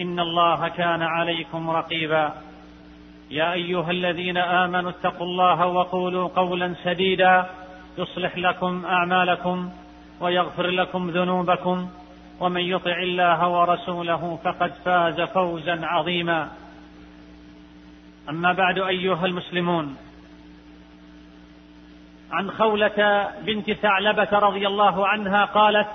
إن الله كان عليكم رقيبا. يا أيها الذين آمنوا اتقوا الله وقولوا قولا سديدا. يصلح لكم أعمالكم ويغفر لكم ذنوبكم. ومن يطع الله ورسوله فقد فاز فوزا عظيما. أما بعد أيها المسلمون عن خولة بنت ثعلبة رضي الله عنها قالت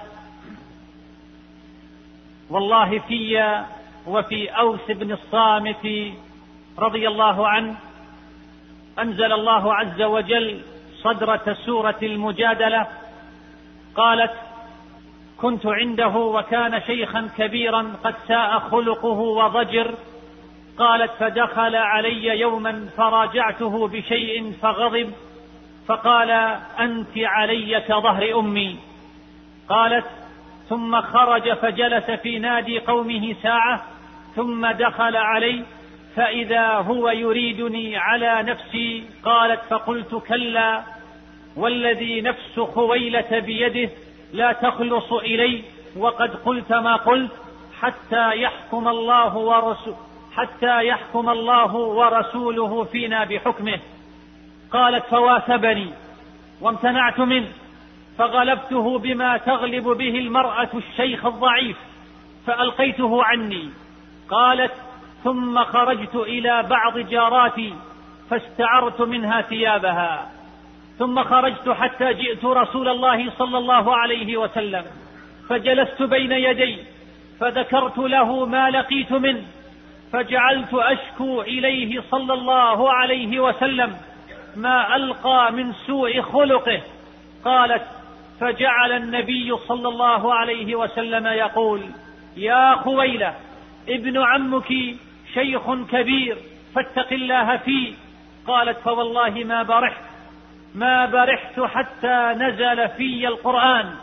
والله في وفي أوس بن الصامت رضي الله عنه أنزل الله عز وجل صدرة سورة المجادلة قالت كنت عنده وكان شيخا كبيرا قد ساء خلقه وضجر قالت فدخل علي يوما فراجعته بشيء فغضب فقال أنت علي كظهر أمي. قالت ثم خرج فجلس في نادي قومه ساعة ثم دخل علي فإذا هو يريدني على نفسي قالت فقلت كلا والذي نفس خويلة بيده لا تخلص إلي وقد قلت ما قلت حتى يحكم الله ورسول حتى يحكم الله ورسوله فينا بحكمه. قالت فواثبني وامتنعت منه فغلبته بما تغلب به المرأة الشيخ الضعيف فألقيته عني. قالت ثم خرجت إلى بعض جاراتي فاستعرت منها ثيابها. ثم خرجت حتى جئت رسول الله صلى الله عليه وسلم. فجلست بين يدي فذكرت له ما لقيت منه فجعلت أشكو إليه صلى الله عليه وسلم. ما ألقى من سوء خلقه. قالت فجعل النبي صلى الله عليه وسلم يقول يا خويلة ابن عمك شيخ كبير فاتق الله فيه. قالت فوالله ما برحت ما برحت حتى نزل في القرآن.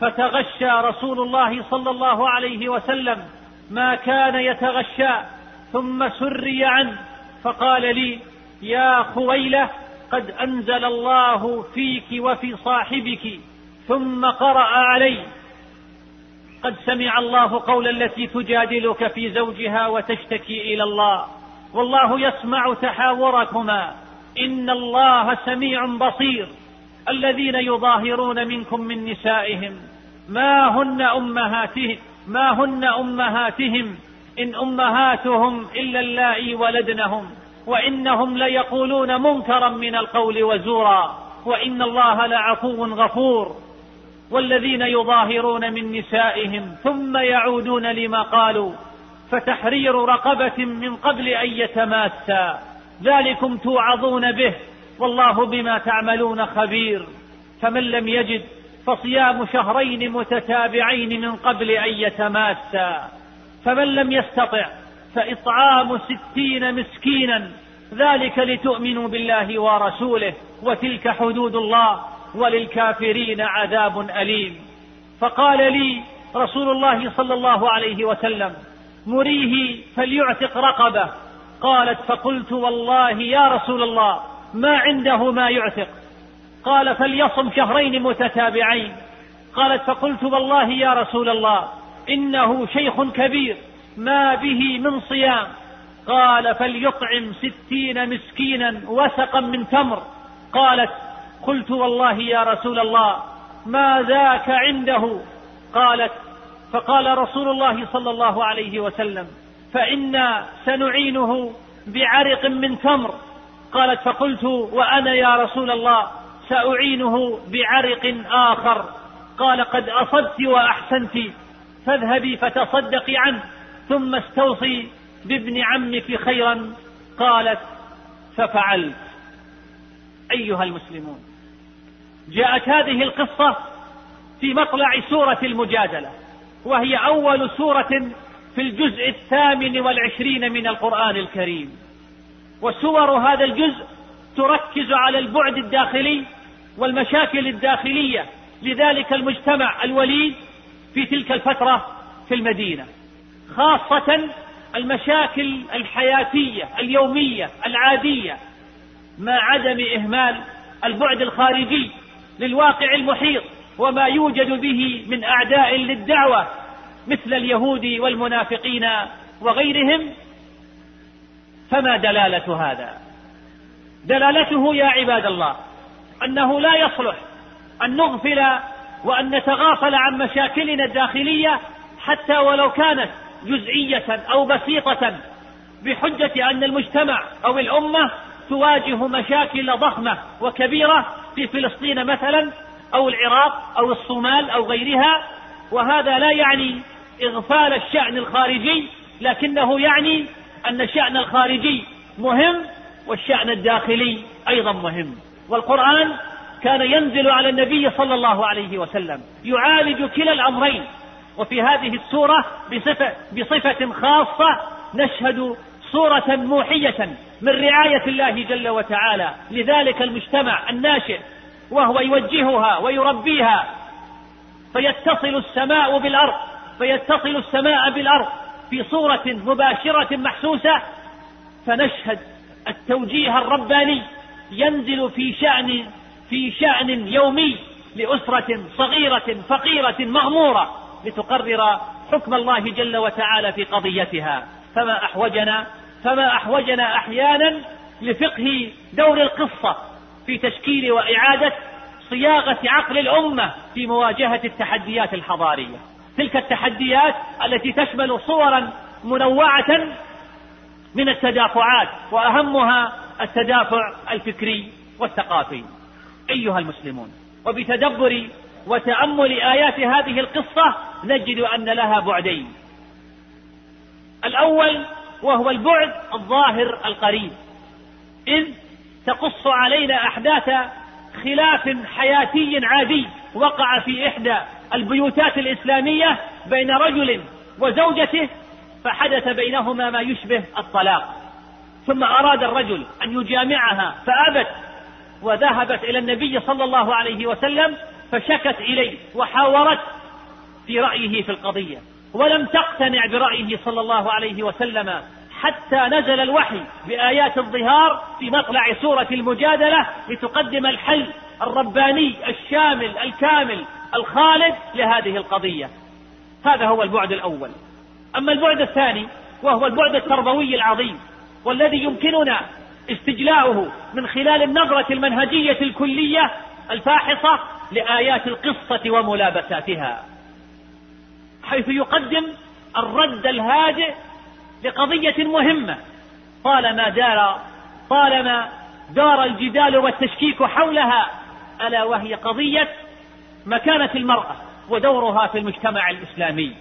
فتغشى رسول الله صلى الله عليه وسلم ما كان يتغشى ثم سري عنه. فقال لي يا خويلة قد أنزل الله فيك وفي صاحبك ثم قرأ علي قد سمع الله قول التي تجادلك في زوجها وتشتكي إلى الله. والله يسمع تحاوركما. إن الله سميع بصير. الذين يظاهرون منكم من نسائهم. ما هن امهاتهم ما هن أمهاتهم. إن أمهاتهم إلا اللائي ولدنهم. وإنهم ليقولون منكرا من القول وزورا. وإن الله لعفو غفور. والذين يظاهرون من نسائهم ثم يعودون لما قالوا فتحرير رقبة من قبل أن يتماسا. ذلكم توعظون به والله بما تعملون خبير. فمن لم يجد فصيام شهرين متتابعين من قبل أن يتماسا. فمن لم يستطع فإطعام ستين مسكينا. ذلك لتؤمنوا بالله ورسوله وتلك حدود الله. وللكافرين عذاب أليم. فقال لي رسول الله صلى الله عليه وسلم مريه فليعتق رقبة. قالت فقلت والله يا رسول الله ما عنده ما يعتق. قال فليصم شهرين متتابعين. قالت فقلت والله يا رسول الله إنه شيخ كبير ما به من صيام. قال فليطعم ستين مسكينا وسقا من تمر. قالت قلت والله يا رسول الله ما ذاك عنده؟ قالت فقال رسول الله صلى الله عليه وسلم فإنا سنعينه بعرق من تمر. قالت فقلت وأنا يا رسول الله سأعينه بعرق آخر. قال قد أصبت وأحسنت فاذهبي فتصدقي عنه ثم استوصي بابن عمك خيرا. قالت ففعلت. أيها المسلمون جاءت هذه القصة في مطلع سورة المجادلة وهي أول سورة في الجزء الثامن والعشرين من القرآن الكريم. وسور هذا الجزء تركز على البعد الداخلي والمشاكل الداخلية لذلك المجتمع الوليد في تلك الفترة في المدينة. خاصة المشاكل الحياتية اليومية العادية مع عدم إهمال البعد الخارجي للواقع المحيط وما يوجد به من أعداء للدعوة مثل اليهود والمنافقين وغيرهم فما دلالة هذا؟ دلالته يا عباد الله أنه لا يصلح أن نغفل وأن نتغافل عن مشاكلنا الداخلية حتى ولو كانت جزئية أو بسيطة بحجة أن المجتمع أو الأمة تواجه مشاكل ضخمة وكبيرة في فلسطين مثلا أو العراق أو الصومال أو غيرها وهذا لا يعني إغفال الشأن الخارجي لكنه يعني أن الشأن الخارجي مهم والشأن الداخلي أيضا مهم. والقرآن كان ينزل على النبي صلى الله عليه وسلم يعالج كلا الأمرين. وفي هذه السورة بصفة, بصفة خاصة نشهد صورة موحية من رعاية الله جل وتعالى لذلك المجتمع الناشئ وهو يوجهها ويربيها. فيتصل السماء بالأرض فيتصل السماء بالأرض في صورة مباشرة محسوسة. فنشهد التوجيه الرباني ينزل في شأن في شأن يومي لأسرة صغيرة فقيرة مغمورة لتقرر حكم الله جل وتعالى في قضيتها. فما أحوجنا فما أحوجنا أحيانا لفقه دور القصة في تشكيل وإعادة صياغة عقل الأمة في مواجهة التحديات الحضارية. تلك التحديات التي تشمل صورا منوعة من التدافعات وأهمها التدافع الفكري والثقافي. أيها المسلمون وبتدبر وتأمل آيات هذه القصة نجد أن لها بعدين. الأول وهو البعد الظاهر القريب. إذ تقص علينا أحداث خلاف حياتي عادي وقع في إحدى البيوتات الإسلامية بين رجل وزوجته فحدث بينهما ما يشبه الطلاق. ثم أراد الرجل أن يجامعها فأبت وذهبت إلى النبي صلى الله عليه وسلم فشكت إليه وحاورت في رأيه في القضية. ولم تقتنع برأيه صلى الله عليه وسلم حتى نزل الوحي بآيات الظهار في مطلع سورة المجادلة لتقدم الحل الرباني الشامل الكامل الخالد لهذه القضية. هذا هو البعد الأول. أما البعد الثاني وهو البعد التربوي العظيم والذي يمكننا استجلاؤه من خلال النظرة المنهجية الكلية الفاحصة لآيات القصة وملابساتها. حيث يقدم الرد الهادئ لقضية مهمة. طالما دار طالما دار الجدال والتشكيك حولها ألا وهي قضية مكانة المرأة ودورها في المجتمع الإسلامي.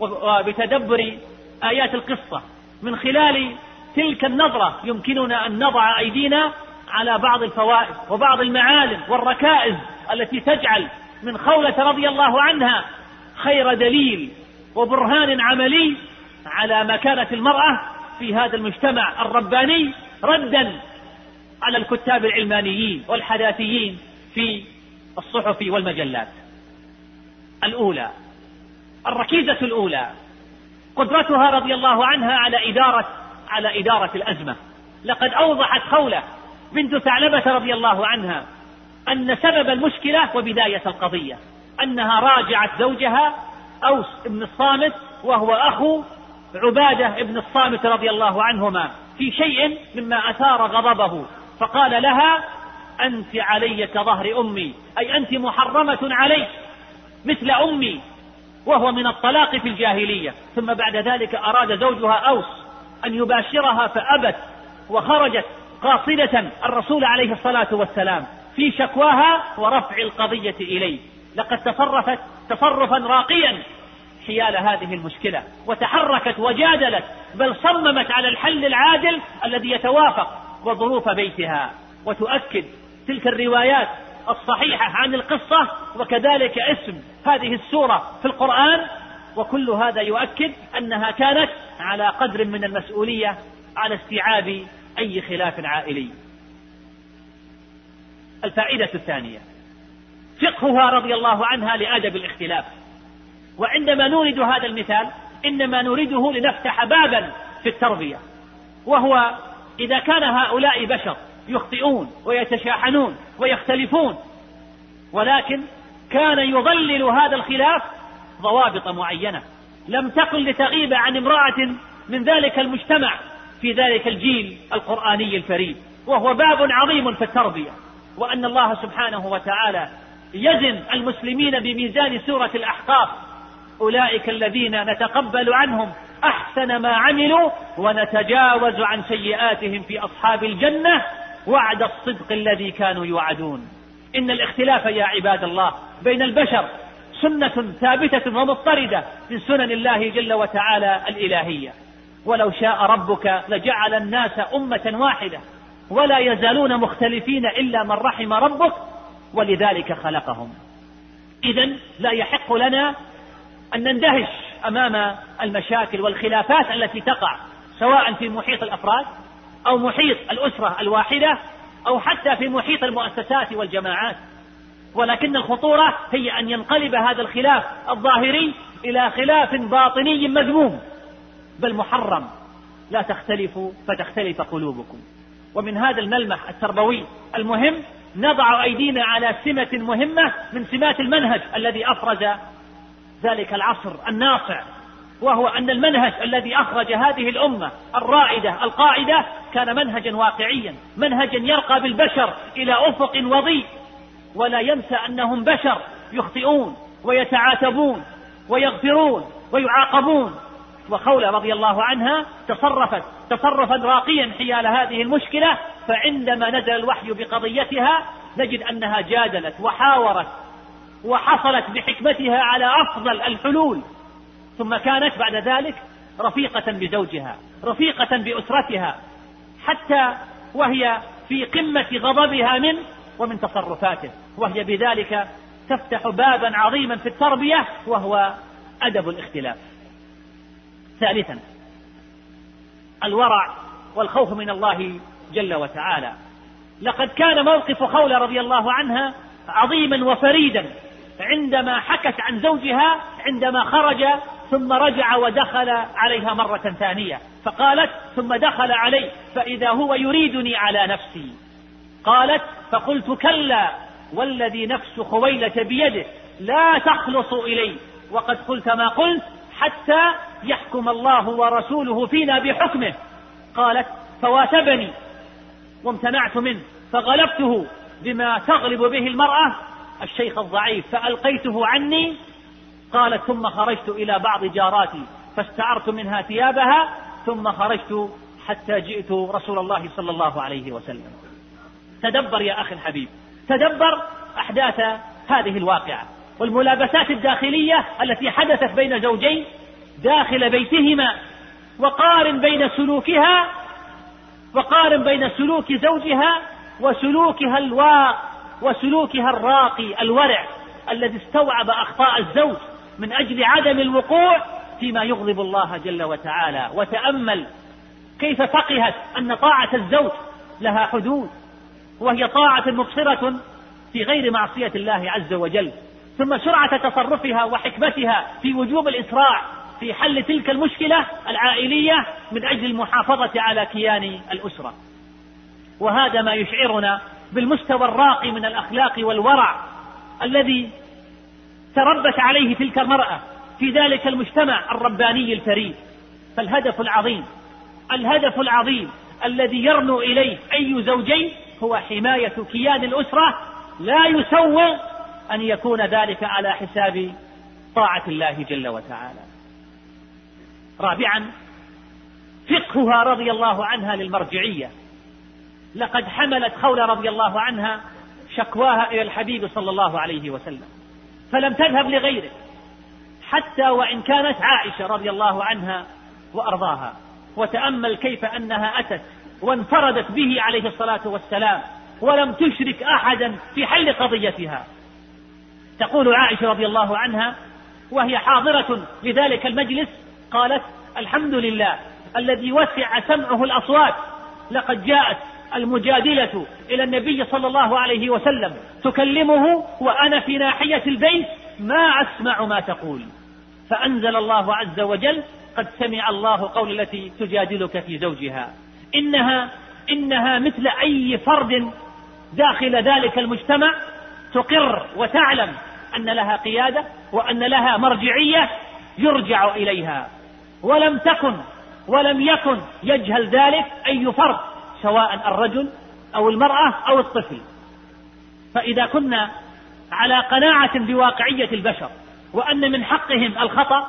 وبتدبر آيات القصة من خلال تلك النظرة يمكننا أن نضع أيدينا على بعض الفوائد وبعض المعالم والركائز التي تجعل من خولة رضي الله عنها خير دليل وبرهان عملي على مكانة المرأة في هذا المجتمع الرباني ردا على الكتاب العلمانيين والحداثيين في الصحف والمجلات. الأولى الركيزة الأولى قدرتها رضي الله عنها على إدارة على إدارة الأزمة. لقد أوضحت خولة بنت ثعلبة رضي الله عنها أن سبب المشكلة وبداية القضية. أنها راجعت زوجها أوس بن الصامت وهو أخو عبادة بن الصامت رضي الله عنهما في شيء مما أثار غضبه. فقال لها أنت علي كظهر أمي أي أنت محرمة علي مثل أمي وهو من الطلاق في الجاهلية. ثم بعد ذلك أراد زوجها أوس أن يباشرها فأبت وخرجت قاصدة الرسول عليه الصلاة والسلام في شكواها ورفع القضية إليه. لقد تصرفت تصرفا راقيا. حيال هذه المشكلة وتحركت وجادلت بل صممت على الحل العادل الذي يتوافق وظروف بيتها. وتؤكد تلك الروايات الصحيحة عن القصة وكذلك اسم هذه السورة في القرآن. وكل هذا يؤكد أنها كانت على قدر من المسؤولية على استيعاب أي خلاف عائلي. الفائدة الثانية. فقهها رضي الله عنها لأدب الاختلاف. وعندما نورد هذا المثال إنما نورده لنفتح بابا في التربية. وهو إذا كان هؤلاء بشر يخطئون ويتشاحنون ويختلفون ولكن كان يضلل هذا الخلاف ضوابط معينة. لم تكن لتغيب عن امرأة من ذلك المجتمع في ذلك الجيل القرآني الفريد. وهو باب عظيم في التربية. وأن الله سبحانه وتعالى يزن المسلمين بميزان سورة الأحقاف. أولئك الذين نتقبل عنهم أحسن ما عملوا ونتجاوز عن سيئاتهم في أصحاب الجنة وعد الصدق الذي كانوا يوعدون. إن الاختلاف يا عباد الله بين البشر سنة ثابتة ومضطردة من سنن الله جل وتعالى الإلهية. ولو شاء ربك لجعل الناس أمة واحدة ولا يزالون مختلفين إلا من رحم ربك ولذلك خلقهم. إذا لا يحق لنا أن نندهش أمام المشاكل والخلافات التي تقع سواء في محيط الأفراد أو محيط الأسرة الواحدة أو حتى في محيط المؤسسات والجماعات. ولكن الخطورة هي أن ينقلب هذا الخلاف الظاهري إلى خلاف باطني مذموم. بل محرم. لا تختلفوا فتختلف قلوبكم. ومن هذا الملمح التربوي المهم نضع أيدينا على سمة مهمة من سمات المنهج الذي أفرز ذلك العصر الناصع وهو أن المنهج الذي أخرج هذه الأمة الرائدة القاعدة كان منهجا واقعيا منهجا يرقى بالبشر إلى أفق وضيء ولا ينسى أنهم بشر يخطئون ويتعاتبون ويغفرون ويعاقبون. وخولة رضي الله عنها تصرفت تصرفا راقيا حيال هذه المشكلة فعندما نزل الوحي بقضيتها نجد أنها جادلت وحاورت وحصلت بحكمتها على أفضل الحلول. ثم كانت بعد ذلك رفيقة بزوجها رفيقة بأسرتها حتى وهي في قمة غضبها منه ومن تصرفاته. وهي بذلك تفتح بابا عظيما في التربية وهو أدب الاختلاف. ثالثا الورع والخوف من الله جل وتعالى. لقد كان موقف خولة رضي الله عنها عظيما وفريدا عندما حكت عن زوجها عندما خرج ثم رجع ودخل عليها مرة ثانية. فقالت ثم دخل علي فإذا هو يريدني على نفسي. قالت فقلت كلا والذي نفس خويلة بيده لا تخلص إلي. وقد قلت ما قلت حتى يحكم الله ورسوله فينا بحكمه. قالت فواتبني وامتنعت منه فغلبته بما تغلب به المرأة. الشيخ الضعيف فألقيته عني. قالت ثم خرجت إلى بعض جاراتي فاستعرت منها ثيابها ثم خرجت حتى جئت رسول الله صلى الله عليه وسلم. تدبر يا أخي الحبيب تدبر أحداث هذه الواقعة. والملابسات الداخلية التي حدثت بين زوجين داخل بيتهما وقارن بين سلوكها وقارن بين سلوك زوجها وسلوكها الواق وسلوكها الراقي الورع الذي استوعب أخطاء الزوج من أجل عدم الوقوع فيما يغضب الله جل وتعالى. وتأمل كيف فقهت أن طاعة الزوج لها حدود وهي طاعة مبصرة في غير معصية الله عز وجل. ثم سرعة تصرفها وحكمتها في وجوب الإسراع في حل تلك المشكلة العائلية من أجل المحافظة على كيان الأسرة. وهذا ما يشعرنا بالمستوى الراقي من الأخلاق والورع الذي تربت عليه تلك المرأة في ذلك المجتمع الرباني الفريد. فالهدف العظيم الهدف العظيم الذي يرنو إليه أي زوجين هو حماية كيان الأسرة لا يسوغ أن يكون ذلك على حساب طاعة الله جل وتعالى. رابعا فقهها رضي الله عنها للمرجعية. لقد حملت خولة رضي الله عنها شكواها إلى الحبيب صلى الله عليه وسلم. فلم تذهب لغيره حتى وإن كانت عائشة رضي الله عنها وأرضاها. وتأمل كيف أنها أتت وانفردت به عليه الصلاة والسلام ولم تشرك أحدا في حل قضيتها. تقول عائشة رضي الله عنها وهي حاضرة لذلك المجلس قالت الحمد لله الذي وسع سمعه الأصوات لقد جاءت المجادلة إلى النبي صلى الله عليه وسلم تكلمه وأنا في ناحية البيت ما أسمع ما تقول. فأنزل الله عز وجل قد سمع الله قول التي تجادلك في زوجها. إنها إنها مثل أي فرد داخل ذلك المجتمع تقر وتعلم أن لها قيادة وأن لها مرجعية يرجع إليها. ولم تكن ولم يكن يجهل ذلك أي فرد سواء الرجل أو المرأة أو الطفل. فإذا كنا على قناعة بواقعية البشر وأن من حقهم الخطأ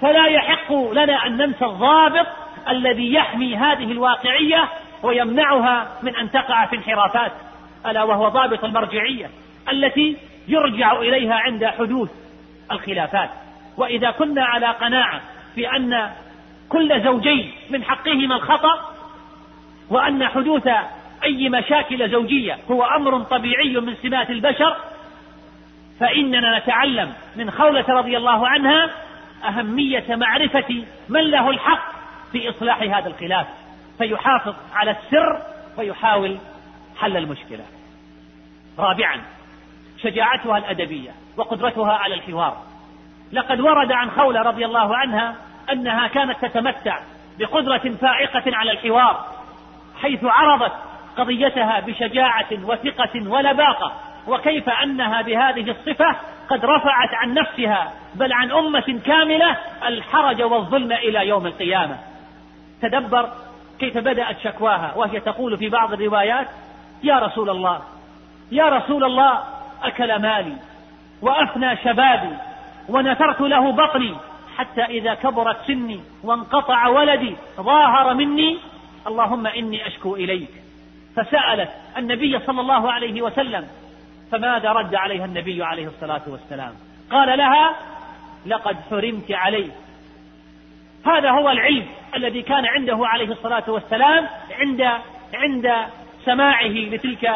فلا يحق لنا أن ننسى الضابط الذي يحمي هذه الواقعية ويمنعها من أن تقع في انحرافات ألا وهو ضابط المرجعية التي يرجع إليها عند حدوث الخلافات. وإذا كنا على قناعة بأن كل زوجين من حقهما الخطأ وأن حدوث أي مشاكل زوجية هو أمر طبيعي من سمات البشر فإننا نتعلم من خولة رضي الله عنها أهمية معرفة من له الحق في إصلاح هذا الخلاف. فيحافظ على السر ويحاول حل المشكلة. رابعا شجاعتها الأدبية وقدرتها على الحوار. لقد ورد عن خولة رضي الله عنها أنها كانت تتمتع بقدرة فائقة على الحوار حيث عرضت قضيتها بشجاعة وثقة ولباقة وكيف أنها بهذه الصفة قد رفعت عن نفسها بل عن أمة كاملة الحرج والظلم إلى يوم القيامة. تدبر كيف بدأت شكواها وهي تقول في بعض الروايات يا رسول الله يا رسول الله أكل مالي وأفنى شبابي ونثرت له بطني حتى إذا كبرت سني وانقطع ولدي ظاهر مني اللهم إني أشكو إليك. فسألت النبي صلى الله عليه وسلم فماذا رد عليها النبي عليه الصلاة والسلام؟ قال لها لقد حرمت عليه هذا هو العلم الذي كان عنده عليه الصلاة والسلام عند عند سماعه لتلك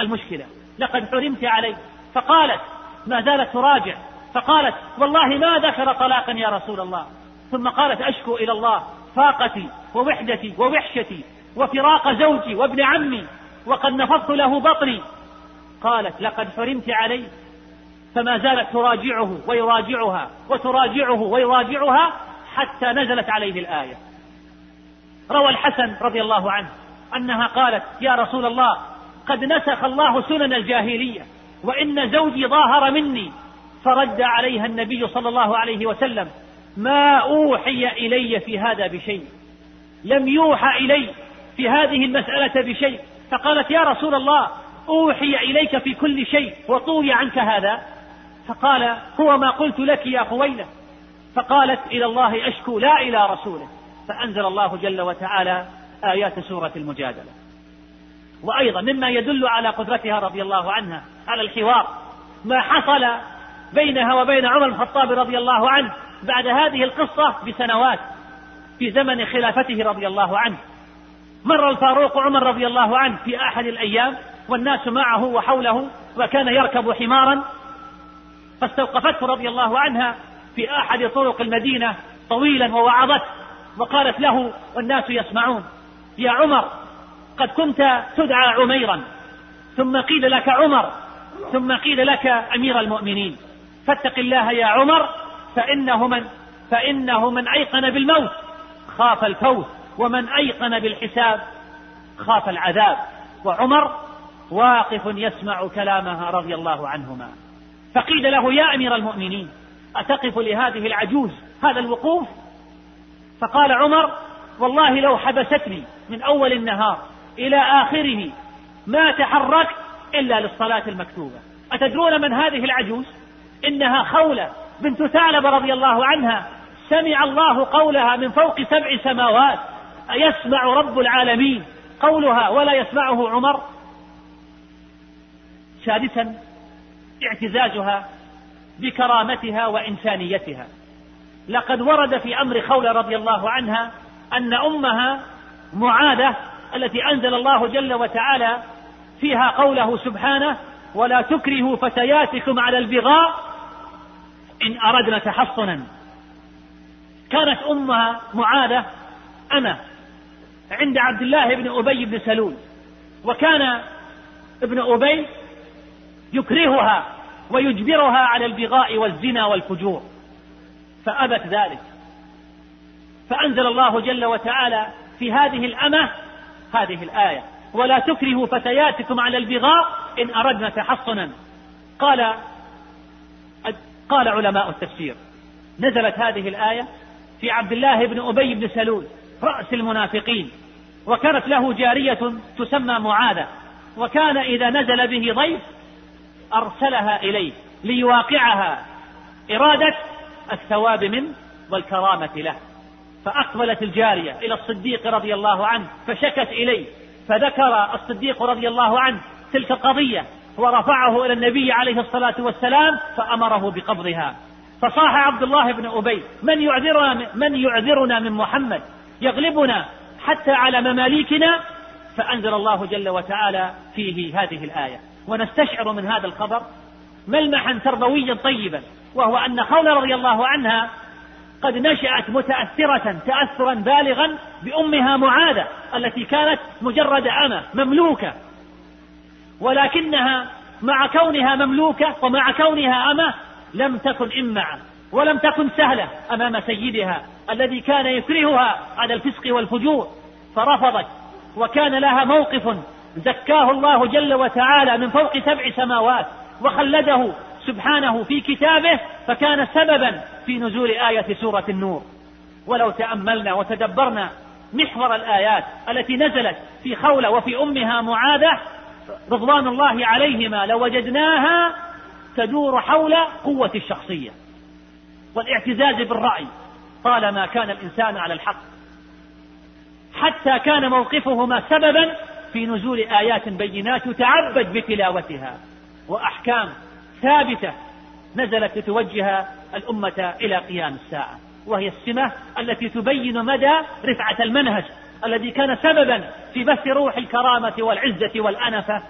المشكلة. لقد حرمت عليه فقالت ما زالت تراجع. فقالت والله ما ذكر طلاقا يا رسول الله. ثم قالت أشكو إلى الله فاقتي ووحدتي ووحشتي وفراق زوجي وابن عمي وقد نفضت له بطني. قالت لقد حرمت عليه. فما زالت تراجعه ويراجعها وتراجعه ويراجعها حتى نزلت عليه الآية. روى الحسن رضي الله عنه أنها قالت يا رسول الله قد نسخ الله سنن الجاهلية. وإن زوجي ظاهر مني فرد عليها النبي صلى الله عليه وسلم ما أوحي إلي في هذا بشيء. لم يوحى إلي في هذه المسألة بشيء. فقالت يا رسول الله أوحي إليك في كل شيء وطوي عنك هذا. فقال هو ما قلت لك يا خويلة فقالت إلى الله أشكو لا إلى رسوله. فأنزل الله جل وتعالى آيات سورة المجادلة. وأيضا مما يدل على قدرتها رضي الله عنها على الحوار. ما حصل بينها وبين عمر بن الخطاب رضي الله عنه بعد هذه القصة بسنوات في زمن خلافته رضي الله عنه. مر الفاروق عمر رضي الله عنه في أحد الأيام والناس معه وحوله وكان يركب حمارا فاستوقفته رضي الله عنها في أحد طرق المدينة طويلا ووعظته وقالت له والناس يسمعون. يا عمر قد كنت تدعى عميرا ثم قيل لك عمر ثم قيل لك أمير المؤمنين. فاتق الله يا عمر فإنه من فإنه من أيقن بالموت. خاف الفوت ومن أيقن بالحساب خاف العذاب. وعمر واقف يسمع كلامها رضي الله عنهما. فقيل له يا أمير المؤمنين أتقف لهذه العجوز هذا الوقوف؟ فقال عمر والله لو حبستني من أول النهار إلى آخره ما تحركت إلا للصلاة المكتوبة. أتدرون من هذه العجوز؟ إنها خولة بنت ثعلب رضي الله عنها. سمع الله قولها من فوق سبع سماوات. أيسمع رب العالمين قولها ولا يسمعه عمر؟ سادسا اعتزازها بكرامتها وإنسانيتها. لقد ورد في أمر خولة رضي الله عنها أن أمها معاذة التي أنزل الله جل وتعالى فيها قوله سبحانه ولا تكرهوا فتياتكم على البغاء إن أردنا تحصنا. كانت أمها معاذة أنا عند عبد الله بن أبي بن سلول وكان ابن أبي يكرهها ويجبرها على البغاء والزنا والفجور فأبت ذلك. فأنزل الله جل وتعالى في هذه الأمة هذه الآية. ولا تكرهوا فتياتكم على البغاء إن أردنا تحصنا. قال قال علماء التفسير. نزلت هذه الآية في عبد الله بن أبي بن سلول رأس المنافقين. وكانت له جارية تسمى معاذة. وكان إذا نزل به ضيف أرسلها إليه ليواقعها إرادة الثواب منه والكرامة له. فأقبلت الجارية إلى الصديق رضي الله عنه فشكت إليه فذكر الصديق رضي الله عنه تلك القضية ورفعه إلى النبي عليه الصلاة والسلام فأمره بقبضها. فصاح عبد الله بن أبي من يعذرنا من يعذرنا من محمد؟ يغلبنا حتى على مماليكنا؟ فأنزل الله جل وتعالى فيه هذه الآية. ونستشعر من هذا الخبر ملمحا تربويا طيبا وهو أن خولة رضي الله عنها قد نشأت متأثرة تأثرا بالغا بأمها معاذة التي كانت مجرد أمة مملوكة. ولكنها مع كونها مملوكة ومع كونها أمة لم تكن إمعة ولم تكن سهلة أمام سيدها الذي كان يكرهها على الفسق والفجور. فرفضت وكان لها موقف زكاه الله جل وتعالى من فوق سبع سماوات وخلده سبحانه في كتابه فكان سببا في نزول آية سورة النور. ولو تأملنا وتدبرنا محور الآيات التي نزلت في خولة وفي أمها معاذة رضوان الله عليهما لوجدناها تدور حول قوة الشخصية والاعتزاز بالرأي طالما كان الإنسان على الحق. حتى كان موقفهما سببا في نزول آيات بينات يتعبد بتلاوتها وأحكام ثابتة نزلت لتوجه الأمة إلى قيام الساعة وهي السمة التي تبين مدى رفعة المنهج الذي كان سببا في بث روح الكرامة والعزة والأنفة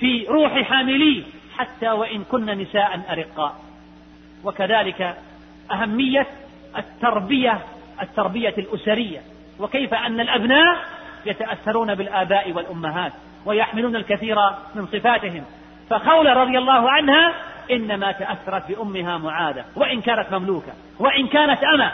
في روح حامليه حتى وإن كن نساء أرقاء. وكذلك أهمية التربية التربية الأسرية وكيف أن الأبناء يتأثرون بالآباء والأمهات ويحملون الكثير من صفاتهم. فخولة رضي الله عنها إنما تأثرت بأمها معاذة وإن كانت مملوكة وإن كانت أمة.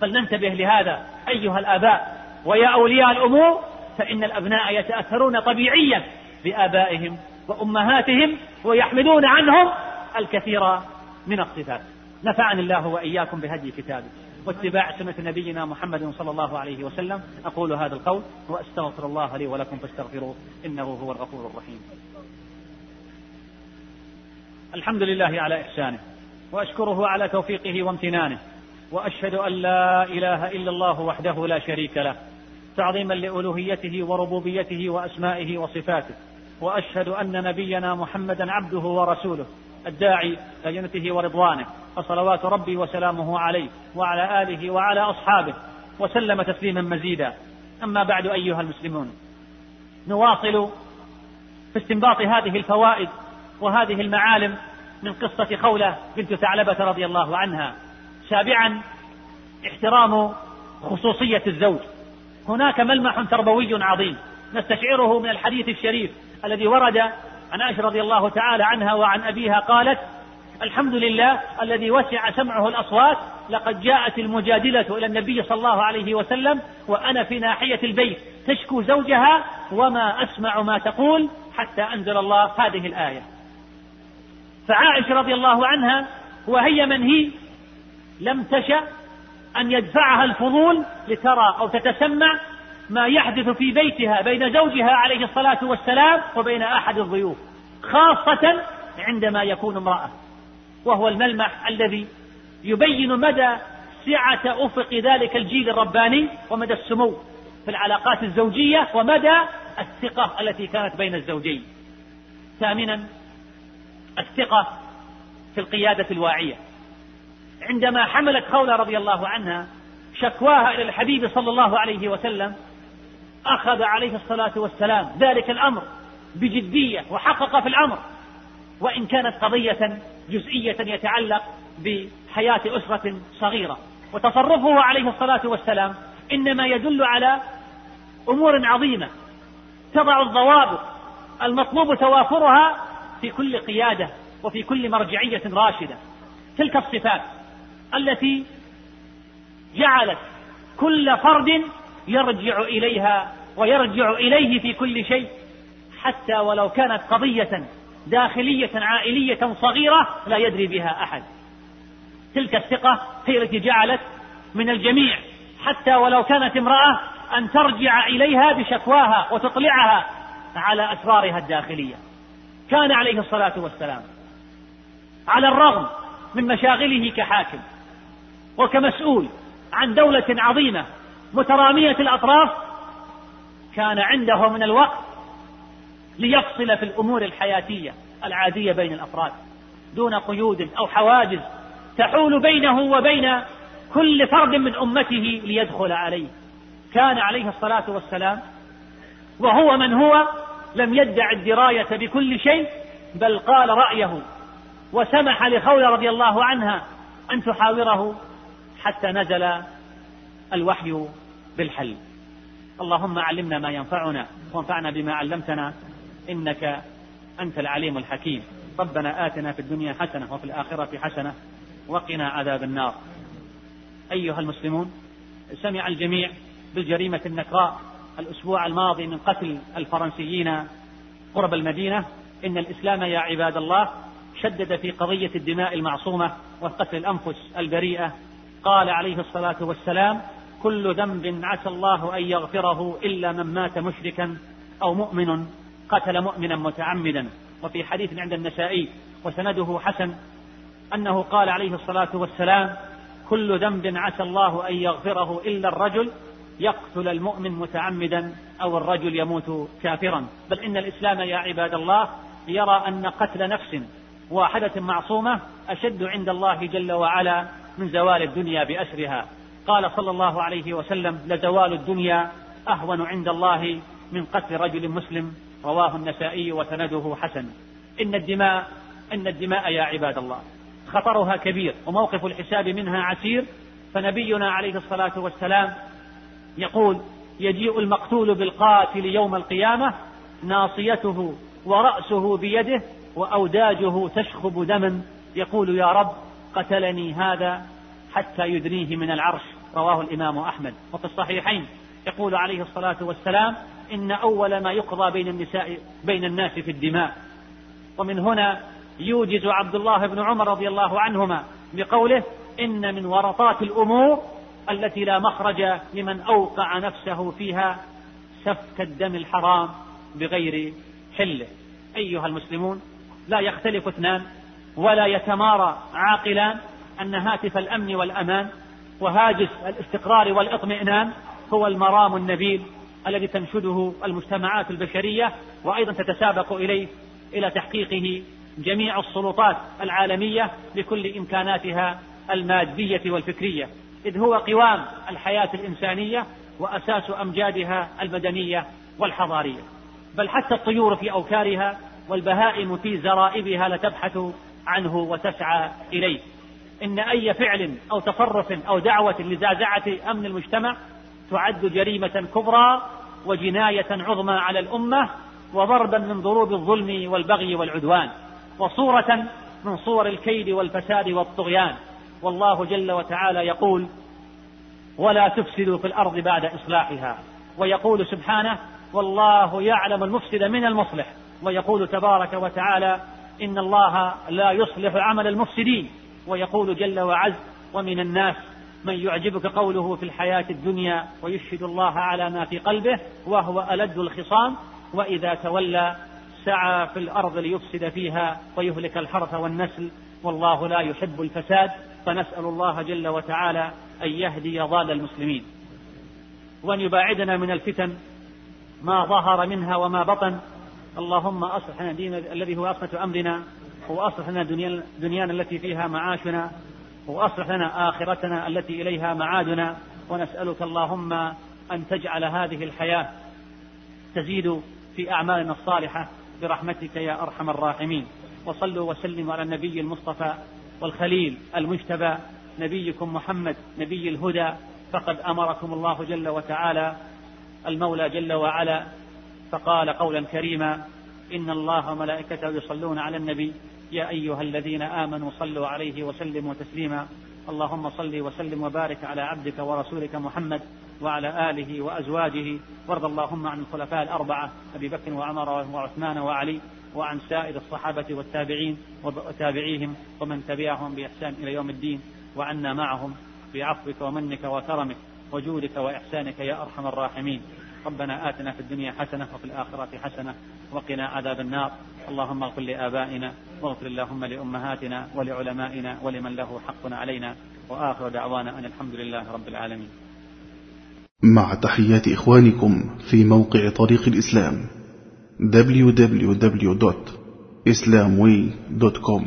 فلننتبه لهذا أيها الآباء ويا أولياء الأمور فإن الأبناء يتأثرون طبيعيا بآبائهم وأمهاتهم ويحملون عنهم الكثير من الصفات. نفعني الله وإياكم بهدي كتابه واتباع سنة نبينا محمد صلى الله عليه وسلم. أقول هذا القول وأستغفر الله لي ولكم فاستغفروه إنه هو الغفور الرحيم. الحمد لله على إحسانه وأشكره على توفيقه وامتنانه وأشهد أن لا إله إلا الله وحده لا شريك له تعظيما لألوهيته وربوبيته وأسمائه وصفاته وأشهد أن نبينا محمدا عبده ورسوله الداعي إلى جنته ورضوانه فصلوات ربي وسلامه عليه وعلى آله وعلى أصحابه وسلم تسليما مزيدا. أما بعد أيها المسلمون نواصل في استنباط هذه الفوائد وهذه المعالم من قصة خولة بنت ثعلبة رضي الله عنها. سابعا احترام خصوصية الزوج. هناك ملمح تربوي عظيم نستشعره من الحديث الشريف الذي ورد عن عائشة رضي الله تعالى عنها وعن أبيها قالت الحمد لله الذي وسع سمعه الأصوات لقد جاءت المجادلة إلى النبي صلى الله عليه وسلم وأنا في ناحية البيت. تشكو زوجها وما أسمع ما تقول حتى أنزل الله هذه الآية. فعائشة رضي الله عنها وهي من هي لم تشأ أن يدفعها الفضول لترى أو تتسمع ما يحدث في بيتها بين زوجها عليه الصلاة والسلام وبين أحد الضيوف خاصة عندما يكون امرأة وهو الملمح الذي يبين مدى سعة أفق ذلك الجيل الرباني ومدى السمو في العلاقات الزوجية ومدى الثقة التي كانت بين الزوجين. ثامنا الثقة في القيادة الواعية. عندما حملت خولة رضي الله عنها شكواها إلى الحبيب صلى الله عليه وسلم أخذ عليه الصلاة والسلام. ذلك الأمر بجدية وحقق في الأمر. وإن كانت قضية جزئية يتعلق بحياة أسرة صغيرة. وتصرفه عليه الصلاة والسلام إنما يدل على أمور عظيمة. تضع الضوابط المطلوب توافرها في كل قيادة وفي كل مرجعية راشدة. تلك الصفات التي جعلت كل فرد يرجع إليها ويرجع إليه في كل شيء حتى ولو كانت قضية داخلية عائلية صغيرة لا يدري بها أحد. تلك الثقة هي التي جعلت من الجميع حتى ولو كانت امرأة أن ترجع إليها بشكواها وتطلعها على أسرارها الداخلية. كان عليه الصلاة والسلام. على الرغم من مشاغله كحاكم وكمسؤول عن دولة عظيمة مترامية الأطراف كان عنده من الوقت ليفصل في الأمور الحياتية العادية بين الأفراد دون قيود أو حواجز تحول بينه وبين كل فرد من أمته ليدخل عليه. كان عليه الصلاة والسلام وهو من هو لم يدع الدراية بكل شيء بل قال رأيه. وسمح لخولة رضي الله عنها أن تحاوره حتى نزل الوحي بالحل. اللهم علمنا ما ينفعنا وانفعنا بما علمتنا إنك أنت العليم الحكيم. ربنا آتنا في الدنيا حسنة وفي الآخرة حسنة وقنا عذاب النار. أيها المسلمون سمع الجميع بالجريمة النكراء. الأسبوع الماضي من قتل الفرنسيين قرب المدينة. إن الإسلام يا عباد الله شدد في قضية الدماء المعصومة وقتل الأنفس البريئة. قال عليه الصلاة والسلام كل ذنب عسى الله أن يغفره إلا من مات مشركا أو مؤمن قتل مؤمنا متعمدا. وفي حديث عند النسائي وسنده حسن أنه قال عليه الصلاة والسلام كل ذنب عسى الله أن يغفره إلا الرجل يقتل المؤمن متعمدا أو الرجل يموت كافرا. بل إن الإسلام يا عباد الله يرى أن قتل نفس واحدة معصومة أشد عند الله جل وعلا من زوال الدنيا بأسرها. قال صلى الله عليه وسلم لزوال الدنيا أهون عند الله من قتل رجل مسلم. رواه النسائي وسنده حسن. إن الدماء إن الدماء يا عباد الله. خطرها كبير وموقف الحساب منها عسير. فنبينا عليه الصلاة والسلام يقول يجيء المقتول بالقاتل يوم القيامة ناصيته ورأسه بيده وأوداجه تشخب دما يقول يا رب قتلني هذا حتى يدنيه من العرش. رواه الإمام أحمد. وفي الصحيحين يقول عليه الصلاة والسلام إن أول ما يقضى بين النساء بين الناس في الدماء. ومن هنا يوجز عبد الله بن عمر رضي الله عنهما بقوله إن من ورطات الأمور التي لا مخرج لمن أوقع نفسه فيها سفك الدم الحرام بغير حله أيها المسلمون لا يختلف اثنان ولا يتمارى عاقلان أن هاتف الأمن والأمان وهاجس الاستقرار والإطمئنان هو المرام النبيل الذي تنشده المجتمعات البشرية وأيضا تتسابق إليه إلى تحقيقه جميع السلطات العالمية بكل إمكاناتها المادية والفكرية. إذ هو قوام الحياة الإنسانية وأساس أمجادها المدنية والحضارية. بل حتى الطيور في أوكارها والبهائم في زرائبها لتبحث عنه وتسعى إليه. إن أي فعل أو تصرف أو دعوة لزعزعة أمن المجتمع تعد جريمة كبرى وجناية عظمى على الأمة وضربا من ضروب الظلم والبغي والعدوان وصورة من صور الكيد والفساد والطغيان. والله جل وتعالى يقول ولا تفسدوا في الأرض بعد إصلاحها. ويقول سبحانه والله يعلم المفسد من المصلح. ويقول تبارك وتعالى إن الله لا يصلح عمل المفسدين. ويقول جل وعز ومن الناس من يعجبك قوله في الحياة الدنيا ويشهد الله على ما في قلبه وهو ألد الخصام وإذا تولى سعى في الأرض ليفسد فيها ويهلك الحرث والنسل والله لا يحب الفساد. فنسأل الله جل وتعالى أن يهدي ضال المسلمين وأن يباعدنا من الفتن ما ظهر منها وما بطن. اللهم أصلح لنا دين الذي هو أصلة أمرنا وأصلح لنا دنيانا التي فيها معاشنا وأصلح لنا آخرتنا التي إليها معادنا. ونسألك اللهم أن تجعل هذه الحياة تزيد في أعمالنا الصالحة. برحمتك يا أرحم الراحمين. وصلوا وسلموا على النبي المصطفى والخليل المجتبى نبيكم محمد نبي الهدى. فقد أمركم الله جل وتعالى المولى جل وعلا فقال قولا كريما إن الله وملائكته يصلون على النبي يا أيها الذين آمنوا صلوا عليه وسلموا تسليما. اللهم صل وسلم وبارك على عبدك ورسولك محمد وعلى آله وأزواجه. وارض اللهم عن الخلفاء الأربعة أبي بكر وعمر وعثمان وعلي. وعن سائر الصحابة والتابعين وتابعيهم ومن تبعهم بإحسان إلى يوم الدين وعنا معهم بعفوك ومنك وكرمك وجودك وإحسانك يا أرحم الراحمين. ربنا آتنا في الدنيا حسنة وفي الآخرة حسنة وقنا عذاب النار. اللهم اغفر لآبائنا واغفر اللهم لأمهاتنا ولعلمائنا ولمن له حق علينا. وآخر دعوانا أن الحمد لله رب العالمين. مع تحيات إخوانكم في موقع طريق الإسلام. www.islamway.com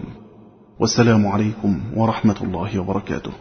والسلام عليكم ورحمة الله وبركاته